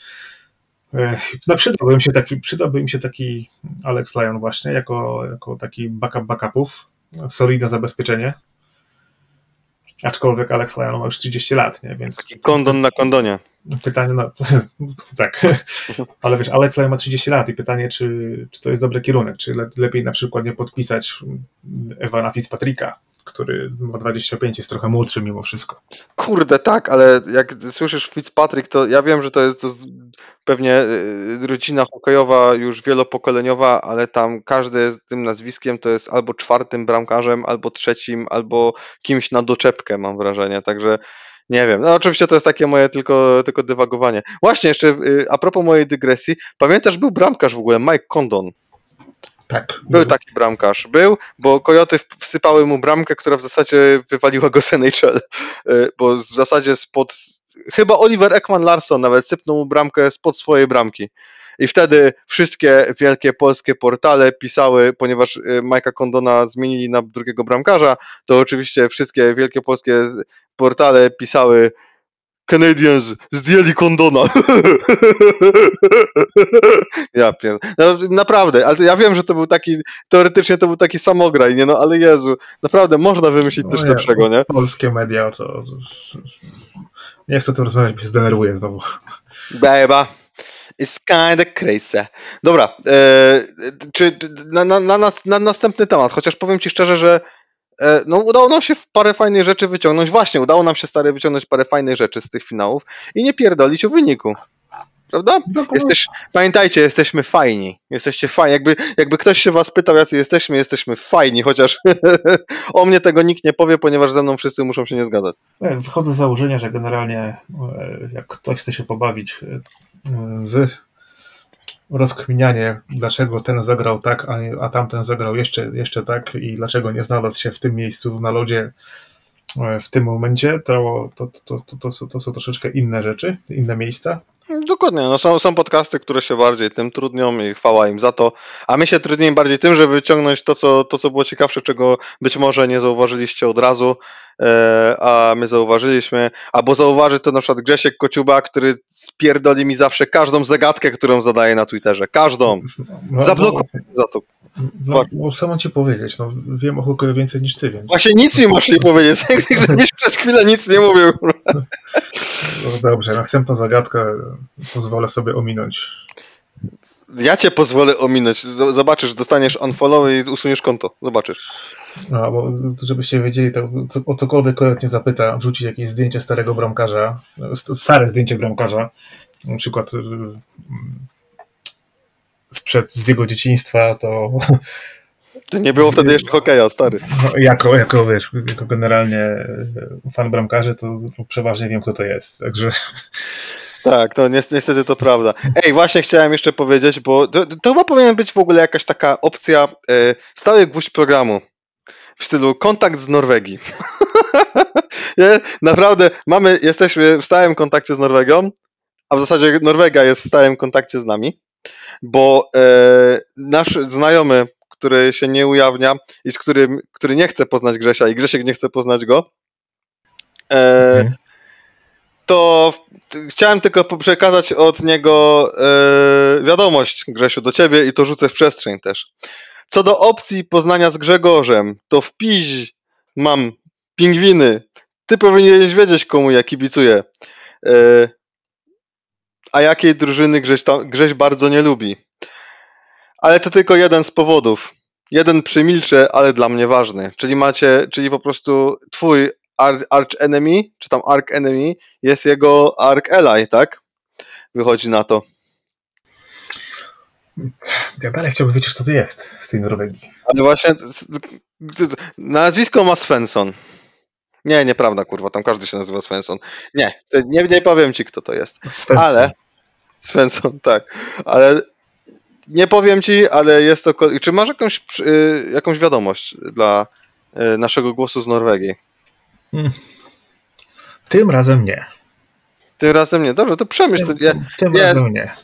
E, No przydałby im się taki, przydałby im się taki Alex Lyon właśnie, jako, jako taki backup backupów, solidne zabezpieczenie. Aczkolwiek Alex Lyon ma już 30 lat, nie? Więc Taki kondon na kondonie. pytanie, no, tak, ale wiesz, Alex Lyon ma 30 lat i pytanie, czy, czy to jest dobry kierunek, czy le, lepiej na przykład nie podpisać Ewana Fitzpatricka, który ma 25, jest trochę młodszy mimo wszystko. Kurde, tak, ale jak słyszysz Fitzpatrick, to ja wiem, że to jest to pewnie y, rodzina hokejowa już wielopokoleniowa, ale tam każdy z tym nazwiskiem to jest albo czwartym bramkarzem, albo trzecim, albo kimś na doczepkę, mam wrażenie, także nie wiem. No oczywiście to jest takie moje tylko, tylko dywagowanie. Właśnie jeszcze y, a propos mojej dygresji, pamiętasz, był bramkarz w ogóle, Mike Condon. Tak. Był taki bramkarz, był, bo Kojoty wsypały mu bramkę, która w zasadzie wywaliła go z NHL, Y, bo w zasadzie spod, chyba Oliver Ekman Larsson nawet sypnął mu bramkę spod swojej bramki. I wtedy wszystkie wielkie polskie portale pisały, ponieważ y, Majka Kondona zmienili na drugiego bramkarza, to oczywiście wszystkie wielkie polskie portale pisały Canadiens zdjęli Kondona. ja pier... no, naprawdę, ale ja wiem, że to był taki, teoretycznie to był taki samograj, nie no, ale Jezu, naprawdę można wymyślić coś No nie, lepszego, nie? Polskie media, to, to, nie chcę o tym rozmawiać, bo się zdenerwuję znowu. Beba. It's kinda crazy. Dobra, e, czy na, na, na, na następny temat, chociaż powiem ci szczerze, że no, udało nam się parę fajnych rzeczy wyciągnąć. Właśnie, udało nam się stary wyciągnąć parę fajnych rzeczy z tych finałów i nie pierdolić o wyniku. Prawda? Jesteś, pamiętajcie, jesteśmy fajni. Jesteście fajni. Jakby, jakby ktoś się was pytał, jacy jesteśmy, jesteśmy fajni, chociaż o mnie tego nikt nie powie, ponieważ ze mną wszyscy muszą się nie zgadzać. Nie, Wychodzę z założenia, że generalnie e, jak ktoś chce się pobawić e, w rozkminianie, dlaczego ten zagrał tak, a, a tamten zagrał jeszcze, jeszcze tak i dlaczego nie znalazł się w tym miejscu na lodzie e, w tym momencie, to, to, to, to, to, są- to są troszeczkę inne rzeczy, inne miejsca. Dokładnie, no są, są podcasty, które się bardziej tym trudnią i chwała im za to, a my się trudnimy bardziej tym, żeby wyciągnąć to, co, to, co było ciekawsze, czego być może nie zauważyliście od razu, a my zauważyliśmy, albo zauważy to na przykład Grzesiek Kociuba, który spierdoli mi zawsze każdą zagadkę, którą zadaje na Twitterze, każdą, No, Zablokuj za to. No, no, mam ci powiedzieć, no, wiem o hokeju więcej niż ty, więc Właśnie nic mi masz nie powiedzieć, żebyś przez chwilę nic nie mówił. no, dobrze, następną zagadkę pozwolę sobie ominąć. Ja cię pozwolę ominąć, zobaczysz, dostaniesz unfollow i usuniesz konto, zobaczysz. No, bo żebyście wiedzieli, to co, o cokolwiek Kojot nie zapyta, wrzucić jakieś zdjęcie starego bramkarza, st- stare zdjęcie bramkarza, na przykład y, mm, sprzed z jego dzieciństwa, to To nie było wtedy jeszcze hokeja, stary. no, jako, jako, wiesz, jako generalnie y, fan bramkarzy, to przeważnie wiem, kto to jest, także Tak, no nies- niestety to prawda. Ej, właśnie chciałem jeszcze powiedzieć, bo to, to chyba powinien być w ogóle jakaś taka opcja, e, stały gwóźdź programu w stylu kontakt z Norwegii. Naprawdę mamy, jesteśmy w stałym kontakcie z Norwegią, a w zasadzie Norwegia jest w stałym kontakcie z nami. bo e, nasz znajomy, który się nie ujawnia i z którym, który nie chce poznać Grzesia i Grzesiek nie chce poznać go, e, Mhm. To chciałem tylko przekazać od niego e, wiadomość, Grzesiu, do ciebie i to rzucę w przestrzeń też. Co do opcji poznania z Grzegorzem, to w piź mam pingwiny. Ty powinieneś wiedzieć, komu ja kibicuję. E, a jakiej drużyny Grześ, tam, Grześ bardzo nie lubi. Ale to tylko jeden z powodów. Jeden przymilczę, ale dla mnie ważny. Czyli macie, czyli po prostu twój ar- arch enemy, czy tam arch enemy, jest jego arch ally, tak? Wychodzi na to. Ja dalej chciałbym wiedzieć, co to jest z tej Norwegii. Ale właśnie nazwisko ma Svensson. Nie, nieprawda, kurwa, tam każdy się nazywa Svensson. Nie, nie, nie powiem ci, kto to jest. Svensson. Ale Svensson, tak. Ale nie powiem ci, ale jest to. Czy masz jakąś, y, jakąś wiadomość dla y, naszego głosu z Norwegii? Tym razem nie. Tym razem nie. Dobrze, to przemyśl. To, Tym, ja, tym razem nie.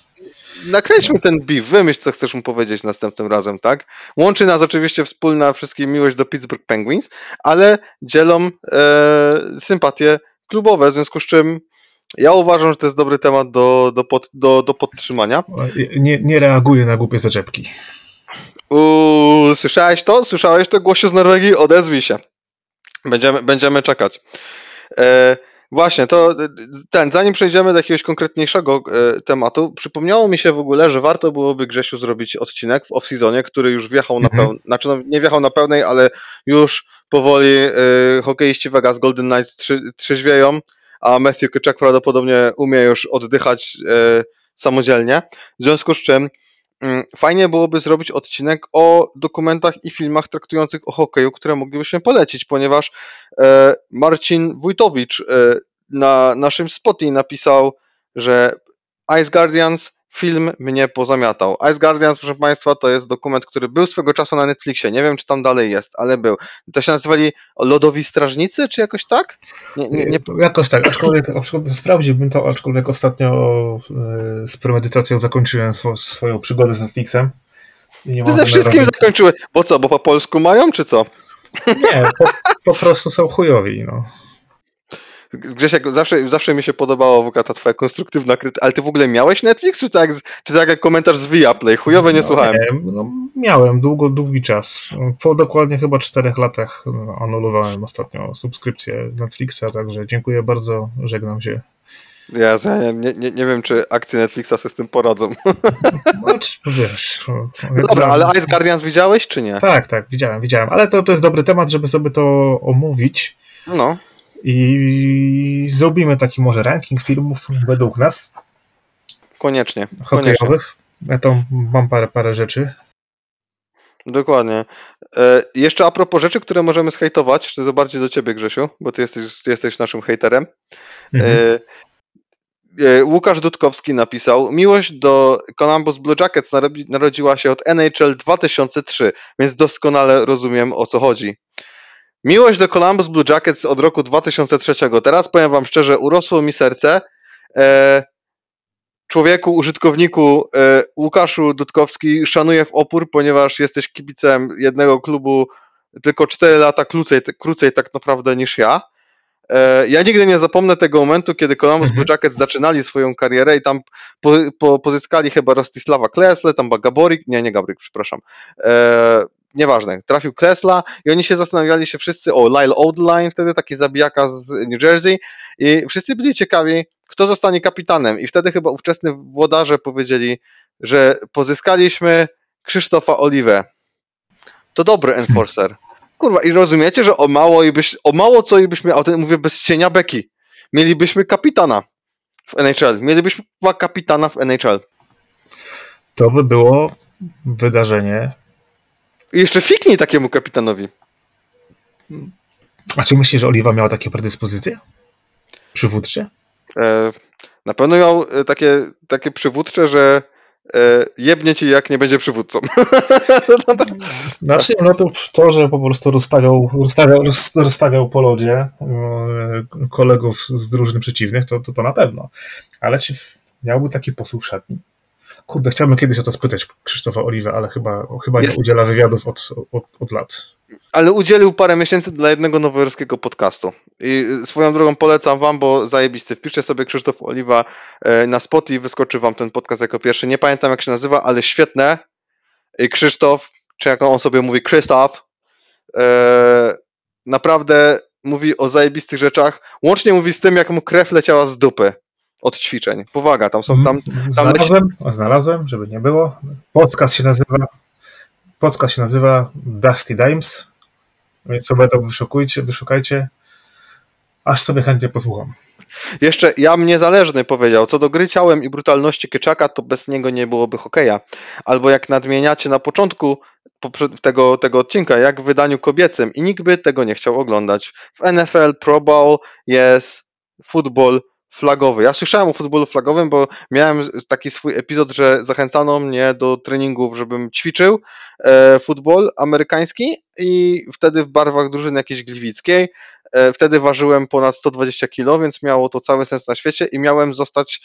nakręćmy ten beef, wymyśl, co chcesz mu powiedzieć następnym razem, tak? Łączy nas oczywiście wspólna wszystkim miłość do Pittsburgh Penguins, ale dzielą e, sympatie klubowe, w związku z czym ja uważam, że to jest dobry temat do, do, pod, do, do podtrzymania. Nie, nie reaguję na głupie zaczepki. Uuu, słyszałeś to? Słyszałeś to? Głosie z Norwegii? Odezwij się. Będziemy, będziemy czekać. E, właśnie, to e, ten, zanim przejdziemy do jakiegoś konkretniejszego e, tematu, przypomniało mi się w ogóle, że warto byłoby Grzesiu zrobić odcinek w off-seasonie, który już wjechał na Mhm. pełnej, znaczy no, nie wjechał na pełnej, ale już powoli e, hokeiści Vegas Golden Knights trzy, trzeźwieją, a Matthew Tkachuk prawdopodobnie umie już oddychać e, samodzielnie, w związku z czym Fajnie byłoby zrobić odcinek o dokumentach i filmach traktujących o hokeju, które moglibyśmy polecić, ponieważ e, Marcin Wójtowicz e, na naszym Spotify napisał, że Ice Guardians film mnie pozamiatał. Ice Guardians, proszę Państwa, to jest dokument, który był swego czasu na Netflixie. Nie wiem, czy tam dalej jest, ale był. To się nazywali Lodowi Strażnicy, czy jakoś tak? Nie, nie, nie, Jakoś tak, aczkolwiek, aczkolwiek sprawdziłbym to, aczkolwiek ostatnio e, z premedytacją zakończyłem swo, swoją przygodę z Netflixem. Nie ty ze wszystkim więcej- zakończyłeś. Bo co, bo po polsku mają, czy co? Nie, po, po prostu są chujowi. No. Grzesiek, zawsze, zawsze mi się podobało w ogóle ta twoja konstruktywna krytyka, ale ty w ogóle miałeś Netflix, czy tak, czy tak jak komentarz z Viaplay? Chujowe nie no, słuchałem. Nie, no, miałem długo, długi czas. Po dokładnie chyba czterech latach no, anulowałem ostatnio subskrypcję Netflixa, także dziękuję bardzo, żegnam się. Ja nie, nie, nie, nie wiem, czy akcje Netflixa sobie z tym poradzą. No, wiesz, No dobra, ale Ice Guardians widziałeś, czy nie? Tak, tak, widziałem, widziałem, ale to, to jest dobry temat, żeby sobie to omówić No, i zrobimy taki może ranking filmów według nas, koniecznie. hokejowych. Ja tam mam parę, parę rzeczy. Dokładnie. E, jeszcze a propos rzeczy, które możemy zhejtować, to bardziej do ciebie, Grzesiu, bo ty jesteś, ty jesteś naszym hejterem. Mhm. E, e, Łukasz Dudkowski napisał: Miłość do Columbus Blue Jackets narodzi- narodziła się od NHL 2003, więc doskonale rozumiem o co chodzi. Miłość do Columbus Blue Jackets od roku 2003. Teraz powiem Wam szczerze, urosło mi serce. E, człowieku, użytkowniku e, Łukaszu Dudkowski, szanuję w opór, ponieważ jesteś kibicem jednego klubu tylko 4 lata krócej, krócej tak naprawdę niż ja. E, Ja nigdy nie zapomnę tego momentu, kiedy Columbus Mhm. Blue Jackets zaczynali swoją karierę i tam po, po, pozyskali chyba Rostislava Klesle, tam Gaborik, nie, nie Gabrik, przepraszam. E, nieważne, trafił Klesla i oni się zastanawiali się wszyscy, o Lyle Odeline, wtedy taki zabijaka z New Jersey i wszyscy byli ciekawi, kto zostanie kapitanem i wtedy chyba ówczesni włodarze powiedzieli, że pozyskaliśmy Krzysztofa Oliwę. To dobry enforcer. Kurwa, i rozumiecie, że o mało, i byś, o mało co i byśmy, a ten mówię bez cienia beki, mielibyśmy kapitana w NHL. Mielibyśmy kapitana w NHL. To by było wydarzenie. Jeszcze fiknij takiemu kapitanowi. A czy myślisz, że Oliwa miała takie predyspozycje? Przywódcze? E, na pewno miał e, takie, takie przywódcze, że e, jebnie ci jak nie będzie przywódcą. Znaczy, no to to, że po prostu rozstawiał, rozstawiał, roz- rozstawiał po lodzie e, kolegów z drużyn przeciwnych, to, to, to na pewno. Ale czy miałby taki posłuch szatni? Kurde, chciałbym kiedyś o to spytać Krzysztofa Oliwę, ale chyba, chyba nie udziela wywiadów od, od, od lat. Ale udzielił parę miesięcy dla jednego nowojorskiego podcastu. I y, swoją drogą polecam wam, bo zajebisty. Wpiszcie sobie Krzysztof Oliwa e, na spot i wyskoczy wam ten podcast jako pierwszy. Nie pamiętam jak się nazywa, ale świetne. I Krzysztof, czy jak on sobie mówi, Krzysztof, e, naprawdę mówi o zajebistych rzeczach. Łącznie mówi z tym, jak mu krew leciała z dupy od ćwiczeń. Powaga, tam są tam. Znalazłem, znalazłem, żeby nie było. Podcast się nazywa podcast się nazywa Dusty Dimes, więc sobie to wyszukujcie, wyszukajcie. Aż sobie chętnie posłucham. Jeszcze Jam Niezależny powiedział, co do gry ciałem i brutalności Kyczaka, to bez niego nie byłoby hokeja. Albo jak nadmieniacie na początku tego, tego odcinka, jak w wydaniu kobiecym i nikt by tego nie chciał oglądać. W NFL Pro Bowl jest futbol flagowy. Ja słyszałem o futbolu flagowym, bo miałem taki swój epizod, że zachęcano mnie do treningów, żebym ćwiczył e, futbol amerykański i wtedy w barwach drużyny jakiejś gliwickiej E, Wtedy ważyłem ponad 120 kg, więc miało to cały sens na świecie i miałem zostać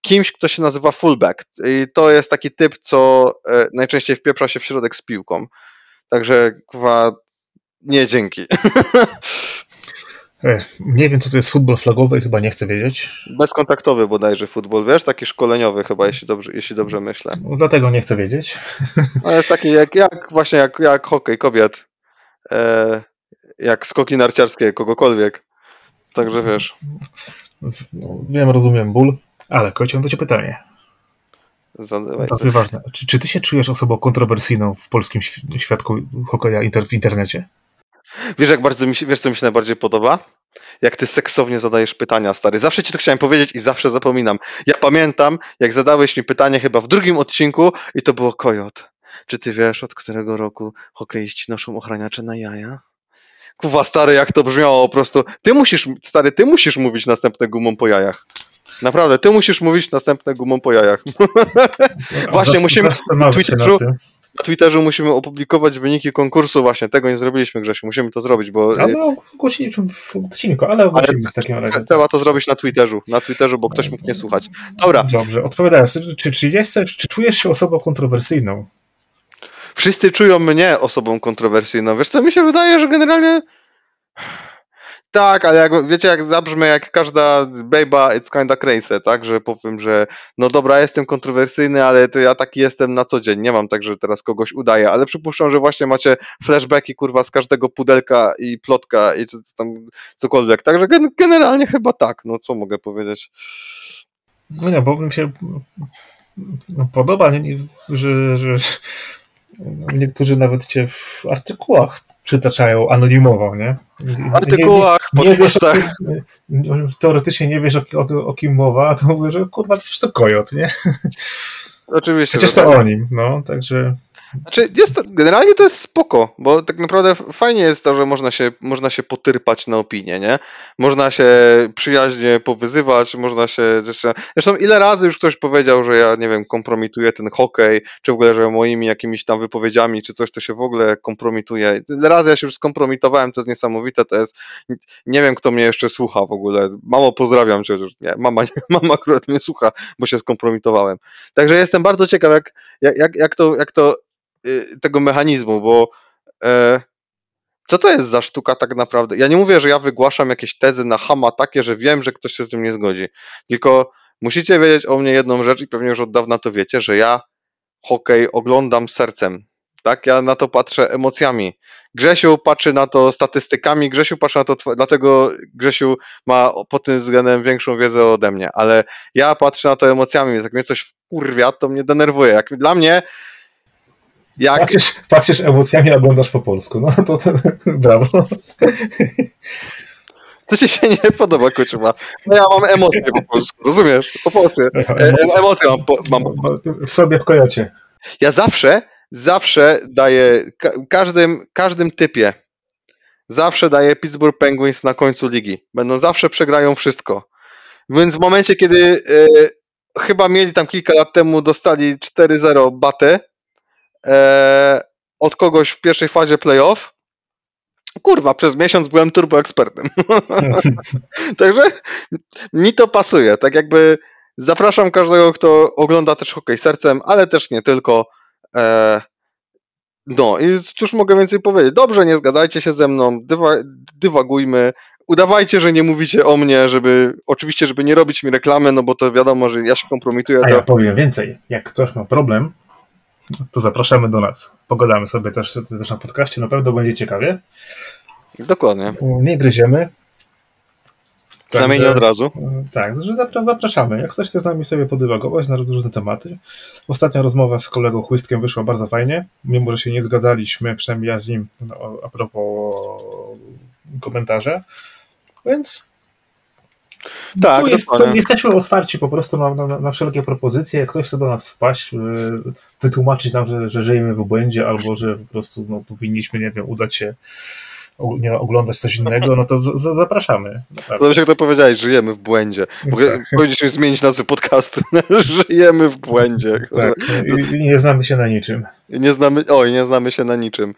kimś, kto się nazywa fullback. I to jest taki typ, co e, najczęściej wpieprza się w środek z piłką. Także kwa nie dzięki. E, Nie wiem, co to jest futbol flagowy, chyba nie chcę wiedzieć. Bezkontaktowy bodajże futbol, wiesz, taki szkoleniowy chyba, jeśli dobrze, jeśli dobrze myślę. No, Dlatego nie chcę wiedzieć. No jest taki jak, jak właśnie jak, jak hokej kobiet, e, jak skoki narciarskie kogokolwiek. Także wiesz. No, wiem, rozumiem ból, ale kociąg do ciebie pytanie. Zadawaj jest ważne. Czy, czy ty się czujesz osobą kontrowersyjną w polskim św- świadku hokeja inter, w internecie? Wiesz, jak bardzo mi się, wiesz, co mi się najbardziej podoba? Jak ty seksownie zadajesz pytania, stary. Zawsze ci to chciałem powiedzieć i zawsze zapominam. Ja pamiętam, jak zadałeś mi pytanie chyba w drugim odcinku i to było Kojot. Czy ty wiesz, od którego roku hokeiści noszą ochraniacze na jaja? Kuwa, stary, jak to brzmiało po prostu. Ty musisz, stary, ty musisz mówić następne gumą po jajach. Naprawdę, ty musisz mówić następne gumą po jajach. Właśnie, Zas- musimy Twitterzu-. Na Twitterze musimy opublikować wyniki konkursu właśnie. Tego nie zrobiliśmy, Grzesiu. Musimy to zrobić, bo A no, ogłosiliśmy w odcinku, ale ogłosimy w takim razie. Trzeba to zrobić na Twitterzu, na Twitterzu, bo ktoś mógł nie słuchać. Dobra, Dobrze, odpowiadając, czy, czy, jesteś, czy czujesz się osobą kontrowersyjną? wszyscy czują mnie osobą kontrowersyjną. Wiesz co, mi się wydaje, że generalnie tak, ale jak, wiecie, jak zabrzmę jak każda bejba, it's kinda crazy, tak, że powiem, że no dobra, jestem kontrowersyjny, ale to ja taki jestem na co dzień, nie mam tak, że teraz kogoś udaję, ale przypuszczam, że właśnie macie flashbacki, kurwa, z każdego pudelka i plotka i co, co tam, cokolwiek, także gen- generalnie chyba tak, no co mogę powiedzieć. No nie, bo mi się podoba, nie, że, że niektórzy nawet cię w artykułach przytaczają anonimowo, nie? W artykułach, nie, nie, podcastach. teoretycznie nie wiesz o, o, o kim mowa, a to mówię, że kurwa, przecież to kojot, nie? Oczywiście. Przecież to tak. o nim, no, także Znaczy, jest to, generalnie to jest spoko, bo tak naprawdę fajnie jest to, że można się, można się potyrpać na opinię, nie? Można się przyjaźnie powyzywać, można się... Zresztą, ile razy już ktoś powiedział, że ja, nie wiem, kompromituję ten hokej, czy w ogóle, że moimi jakimiś tam wypowiedziami, czy coś, to się w ogóle kompromituje. Ile razy ja się już skompromitowałem, to jest niesamowite, to jest... Nie wiem, kto mnie jeszcze słucha w ogóle. Mamo, pozdrawiam cię. Nie, mama, nie, mama akurat nie słucha, bo się skompromitowałem. Także jestem bardzo ciekaw, jak, jak, jak, to... Jak to tego mechanizmu, bo e, co to jest za sztuka tak naprawdę? Ja nie mówię, że ja wygłaszam jakieś tezy na hama takie, że wiem, że ktoś się z tym nie zgodzi. Tylko musicie wiedzieć o mnie jedną rzecz i pewnie już od dawna to wiecie, że ja hokej oglądam sercem. Tak, ja na to patrzę emocjami. Grzesiu patrzy na to statystykami, Grzesiu patrzy na to, dlatego Grzesiu ma pod tym względem większą wiedzę ode mnie, ale ja patrzę na to emocjami, więc jak mnie coś wkurwia, to mnie denerwuje. Jak dla mnie, jak patrzysz, patrzysz emocjami, oglądasz po polsku, no to, to brawo. To ci się nie podoba, kuczyma. No ja mam emocje po polsku, rozumiesz? Po polsku. E, e, emocje mam, po, mam. W sobie w kojocie. Ja zawsze, zawsze daję, ka każdym, każdym typie, zawsze daję Pittsburgh Penguins na końcu ligi. Będą zawsze przegrają wszystko. Więc w momencie, kiedy e, chyba mieli tam kilka lat temu, dostali 4-0 batę od kogoś w pierwszej fazie playoff, kurwa, przez miesiąc byłem turbo ekspertem. Także mi to pasuje. Tak jakby zapraszam każdego, kto ogląda też hokej sercem, ale też nie tylko. E, no i cóż mogę więcej powiedzieć? Dobrze, nie zgadzajcie się ze mną, dywa, dywagujmy. Udawajcie, że nie mówicie o mnie, żeby oczywiście, żeby nie robić mi reklamy, no bo to wiadomo, że ja się kompromituję. A To... ja powiem więcej. Jak ktoś ma problem, to zapraszamy do nas. Pogadamy sobie też, też na podcaście, na pewno będzie ciekawie. Dokładnie. Nie gryziemy. Przynajmniej nie od razu. Tak, że zapra- zapraszamy. Jak ktoś chce z nami sobie podywagować na różne tematy. Ostatnia rozmowa z kolegą Chłystkiem wyszła bardzo fajnie, mimo że się nie zgadzaliśmy, przynajmniej ja z nim, no, a propos komentarza. Więc Tak, tu jest, to jesteśmy otwarci po prostu na, na, na wszelkie propozycje. Jak ktoś chce do nas wpaść, yy, wytłumaczyć nam, że, że żyjemy w błędzie, albo że po prostu no, powinniśmy, nie wiem, udać się nie, oglądać coś innego, no to z, z, zapraszamy. Dobrze, jak to powiedziałeś, żyjemy w błędzie. Tak. powinniśmy zmienić nazwę podcastu. żyjemy w błędzie. Tak, i, i nie znamy się na niczym. I Nie znamy, oj, nie znamy się na niczym.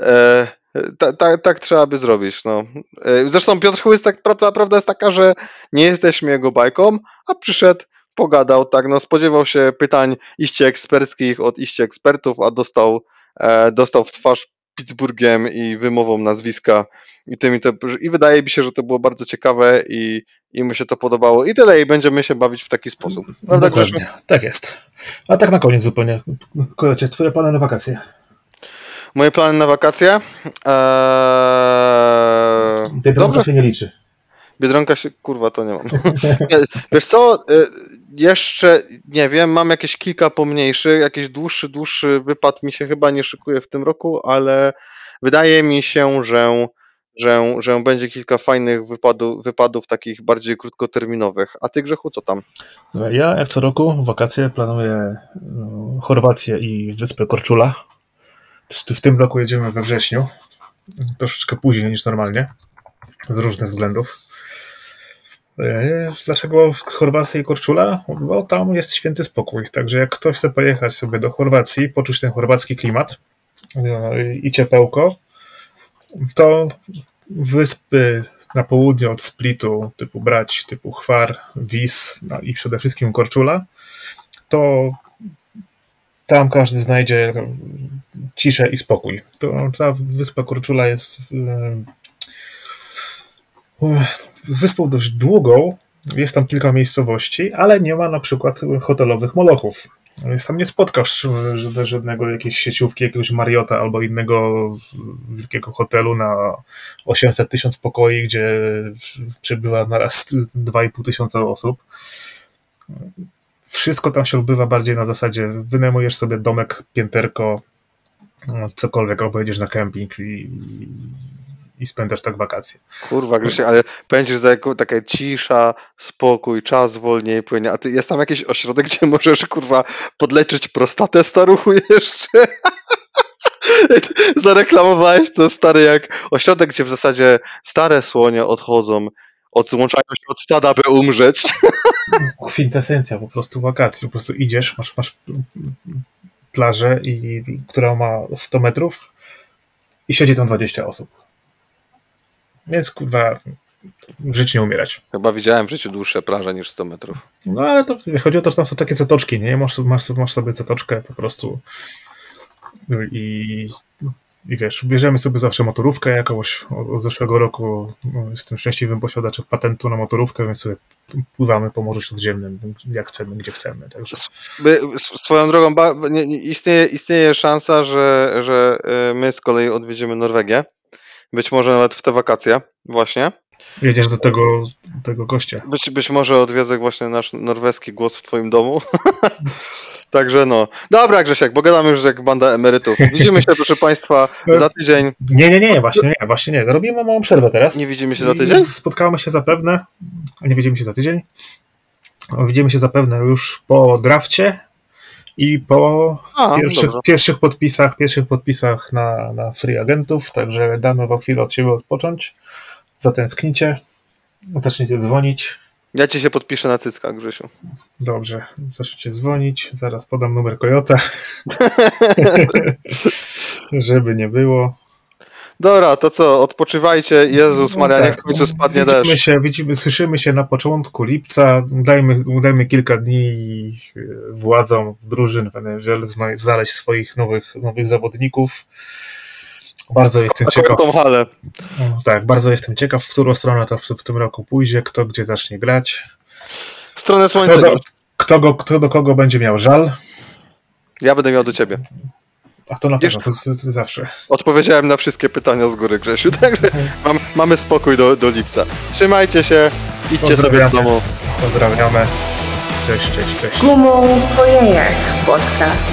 E, ta, ta, tak trzeba by zrobić. No. E, zresztą Piotr Chłystek, prawda, prawda jest taka, że nie jesteśmy jego bajką, a przyszedł, pogadał, tak, no spodziewał się pytań iście eksperckich od iście ekspertów, a dostał, e, dostał w twarz Pittsburghem i wymową nazwiska i tymi to, i wydaje mi się, że to było bardzo ciekawe i, i mu się to podobało i tyle i będziemy się bawić w taki sposób. Prawda, Grzesiu? Dokładnie, tak jest. A tak na koniec zupełnie. Kojacie, twoje plany na wakacje. Moje plany na wakacje? Eee, Biedronka dobrze, się nie liczy. Biedronka się, kurwa, to nie mam. Wiesz co, e, jeszcze nie wiem, mam jakieś kilka pomniejszych, jakiś dłuższy, dłuższy wypad mi się chyba nie szykuje w tym roku, ale wydaje mi się, że, że, że będzie kilka fajnych wypadów, wypadów takich bardziej krótkoterminowych. A ty Grzechu, co tam? Ja jak co roku wakacje planuję no, Chorwację i wyspę Korczula. W tym roku jedziemy we wrześniu. Troszeczkę później niż normalnie. Z różnych względów. E, Dlaczego Chorwacja i Korczula? Bo tam jest święty spokój. Także jak ktoś chce pojechać sobie do Chorwacji, poczuć ten chorwacki klimat e, i ciepełko, to wyspy na południe od Splitu, typu Brać, typu Chwar, Wis no i przede wszystkim Korczula, to tam każdy znajdzie ciszę i spokój. To ta wyspa Korczula jest e, wyspą dość długą, jest tam kilka miejscowości, ale nie ma na przykład hotelowych molochów. Więc tam nie spotkasz ża- żadnego jakiejś sieciówki, jakiegoś Mariota albo innego wielkiego hotelu na 800 tysiąc pokoi, gdzie przebywa naraz 2,5 tysiąca osób. Wszystko tam się odbywa bardziej na zasadzie wynajmujesz sobie domek, pięterko, no, cokolwiek, albo jedziesz na kemping i, i spędzasz tak wakacje. Kurwa, Grzesiek, ale pędzisz za jaką- taka cisza, spokój, czas wolniej płynie. A ty jest tam jakiś ośrodek, gdzie możesz kurwa podleczyć prostatę staruchu jeszcze? Zareklamowałeś to stary jak ośrodek, gdzie w zasadzie stare słonie odchodzą, odłączają się od stada, by umrzeć. Kwintesencja po prostu wakacji. Po prostu idziesz, masz, masz plażę, i, która ma 100 metrów i siedzi tam 20 osób. Więc kurwa, żyć nie umierać. Chyba widziałem w życiu dłuższe plaże niż 100 metrów. No ale to chodzi o to, że tam są takie zatoczki, nie? Masz, masz, masz sobie zatoczkę po prostu i, i wiesz, bierzemy sobie zawsze motorówkę jakąś. Od, zeszłego roku no, jestem szczęśliwym posiadaczem patentu na motorówkę, więc sobie pływamy po Morzu Śródziemnym, jak chcemy, gdzie chcemy. Także swoją drogą, istnieje, istnieje szansa, że, że y, my z kolei odwiedzimy Norwegię. Być może nawet w te wakacje, właśnie. jedziesz do tego, tego gościa. Być, być może odwiedzę właśnie nasz norweski głos w Twoim domu. Także no. Dobra, Grzesiek, bo gadamy już jak banda emerytów. Widzimy się, proszę Państwa, za tydzień. Nie, nie, nie, właśnie nie, właśnie nie. Robimy małą przerwę teraz. Nie widzimy się za tydzień? Spotkamy się zapewne, a nie widzimy się za tydzień. Widzimy się zapewne już po drafcie i po A, pierwszych, dobrze. pierwszych podpisach, pierwszych podpisach na, na free agentów, także damy wam chwilę od siebie odpocząć. Zatęsknicie, zaczniecie dzwonić. Ja Ci się podpiszę na cyckach, Grzesiu. Dobrze, zaczniecie dzwonić, zaraz podam numer Kojota, żeby nie było. Dobra, to co, odpoczywajcie. Jezus Maria, No niech w końcu spadnie widzimy deszcz. Się, widzimy, słyszymy się na początku lipca. Dajmy, dajmy kilka dni e, władzom drużyn w znaleźć swoich nowych, nowych zawodników. Bardzo jestem ciekaw. Halę. Tak, bardzo jestem ciekaw, w którą stronę to w, w tym roku pójdzie, kto gdzie zacznie grać, W stronę kto słońca. do, kto, go, kto do kogo będzie miał żal, Ja będę miał do ciebie. a to na Wiesz- pewno, to, to, to zawsze. Odpowiedziałem na wszystkie pytania z góry, Grzesiu, także mam, mamy spokój do, do lipca. Trzymajcie się, idźcie sobie do domu. Pozdrawiamy. Cześć, cześć, cześć. Gumą po jajach podcast.